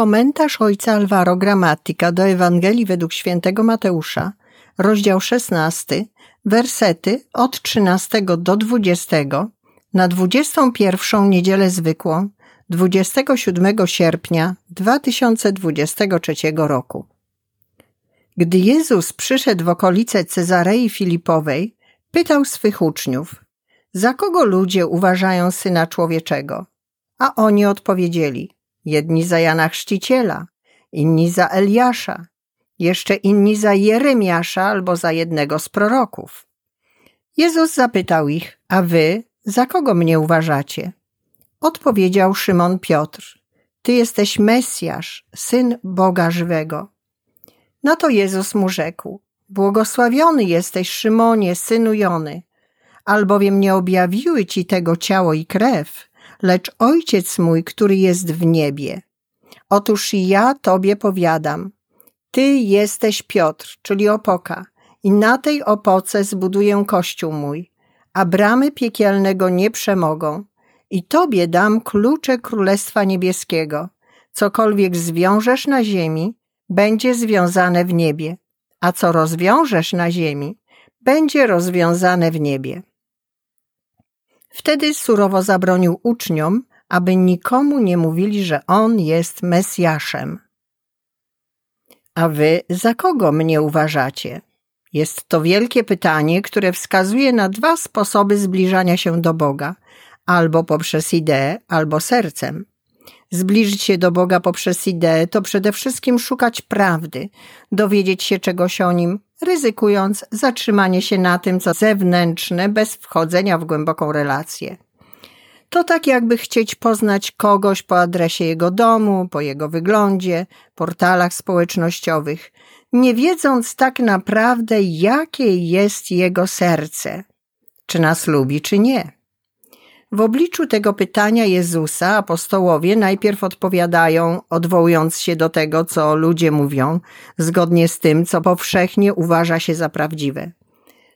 Komentarz ojca Alvaro Gramatika do Ewangelii według świętego Mateusza, rozdział 16, wersety od 13 do 20 na 21 niedzielę zwykłą 27 sierpnia 2023 roku. Gdy Jezus przyszedł w okolice Cezarei Filipowej, pytał swych uczniów, za kogo ludzie uważają Syna Człowieczego? A oni odpowiedzieli, jedni za Jana Chrzciciela, inni za Eliasza, jeszcze inni za Jeremiasza albo za jednego z proroków. Jezus zapytał ich, a wy za kogo mnie uważacie? Odpowiedział Szymon Piotr, ty jesteś Mesjasz, syn Boga żywego. Na to Jezus mu rzekł, błogosławiony jesteś Szymonie, synu Jony, albowiem nie objawiły ci tego ciało i krew, lecz Ojciec mój, który jest w niebie. Otóż ja tobie powiadam, ty jesteś Piotr, czyli opoka, i na tej opoce zbuduję kościół mój, a bramy piekielnego nie przemogą. I tobie dam klucze Królestwa Niebieskiego. Cokolwiek zwiążesz na ziemi, będzie związane w niebie, a co rozwiążesz na ziemi, będzie rozwiązane w niebie. Wtedy surowo zabronił uczniom, aby nikomu nie mówili, że on jest Mesjaszem. A wy za kogo mnie uważacie? Jest to wielkie pytanie, które wskazuje na dwa sposoby zbliżania się do Boga, albo poprzez ideę, albo sercem. Zbliżyć się do Boga poprzez ideę to przede wszystkim szukać prawdy, dowiedzieć się czegoś o Nim, ryzykując zatrzymanie się na tym, co zewnętrzne, bez wchodzenia w głęboką relację. To tak jakby chcieć poznać kogoś po adresie jego domu, po jego wyglądzie, portalach społecznościowych, nie wiedząc tak naprawdę, jakie jest jego serce, czy nas lubi, czy nie. W obliczu tego pytania Jezusa apostołowie najpierw odpowiadają, odwołując się do tego, co ludzie mówią, zgodnie z tym, co powszechnie uważa się za prawdziwe.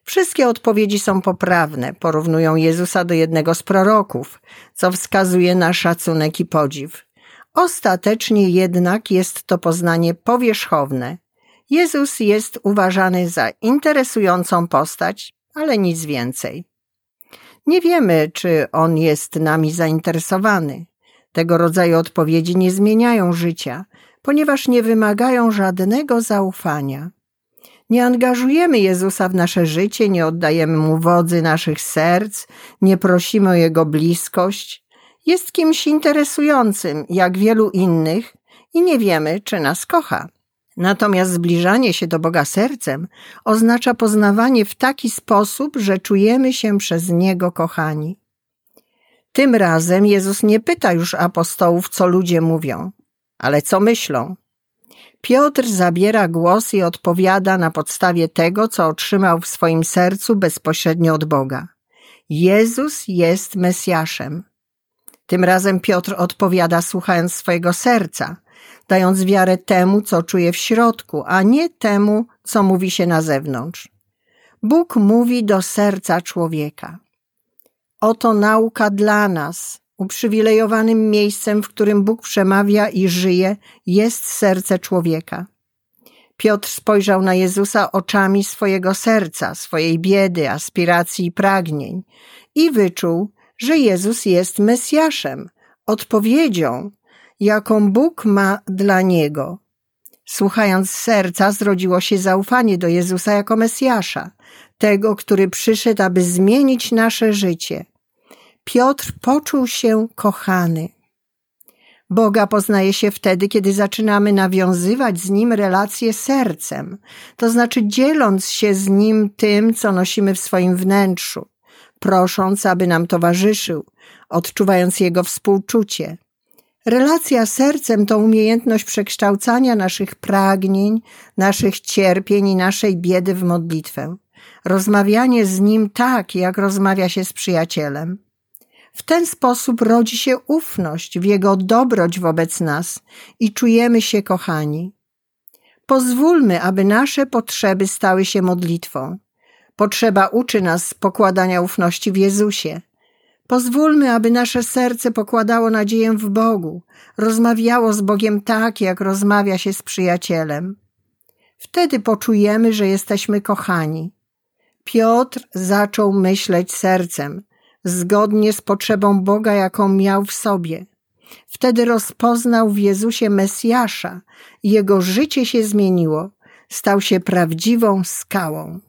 Wszystkie odpowiedzi są poprawne, porównują Jezusa do jednego z proroków, co wskazuje na szacunek i podziw. Ostatecznie jednak jest to poznanie powierzchowne. Jezus jest uważany za interesującą postać, ale nic więcej. Nie wiemy, czy on jest nami zainteresowany. Tego rodzaju odpowiedzi nie zmieniają życia, ponieważ nie wymagają żadnego zaufania. Nie angażujemy Jezusa w nasze życie, nie oddajemy Mu wodzy naszych serc, nie prosimy o Jego bliskość. Jest kimś interesującym, jak wielu innych, i nie wiemy, czy nas kocha. Natomiast zbliżanie się do Boga sercem oznacza poznawanie w taki sposób, że czujemy się przez Niego kochani. Tym razem Jezus nie pyta już apostołów, co ludzie mówią, ale co myślą. Piotr zabiera głos i odpowiada na podstawie tego, co otrzymał w swoim sercu bezpośrednio od Boga. Jezus jest Mesjaszem. Tym razem Piotr odpowiada słuchając swojego serca, dając wiarę temu, co czuje w środku, a nie temu, co mówi się na zewnątrz. Bóg mówi do serca człowieka. Oto nauka dla nas. Uprzywilejowanym miejscem, w którym Bóg przemawia i żyje, jest serce człowieka. Piotr spojrzał na Jezusa oczami swojego serca, swojej biedy, aspiracji i pragnień i wyczuł, że Jezus jest Mesjaszem, odpowiedzią jaką Bóg ma dla niego. Słuchając serca, zrodziło się zaufanie do Jezusa jako Mesjasza, tego, który przyszedł, aby zmienić nasze życie. Piotr poczuł się kochany. Boga poznaje się wtedy, kiedy zaczynamy nawiązywać z Nim relacje sercem, to znaczy dzieląc się z Nim tym, co nosimy w swoim wnętrzu, prosząc, aby nam towarzyszył, odczuwając Jego współczucie. Relacja z sercem to umiejętność przekształcania naszych pragnień, naszych cierpień i naszej biedy w modlitwę. Rozmawianie z nim tak, jak rozmawia się z przyjacielem. W ten sposób rodzi się ufność w jego dobroć wobec nas i czujemy się kochani. Pozwólmy, aby nasze potrzeby stały się modlitwą. Potrzeba uczy nas pokładania ufności w Jezusie. Pozwólmy, aby nasze serce pokładało nadzieję w Bogu, rozmawiało z Bogiem tak, jak rozmawia się z przyjacielem. Wtedy poczujemy, że jesteśmy kochani. Piotr zaczął myśleć sercem, zgodnie z potrzebą Boga, jaką miał w sobie. Wtedy rozpoznał w Jezusie Mesjasza jego życie się zmieniło, stał się prawdziwą skałą.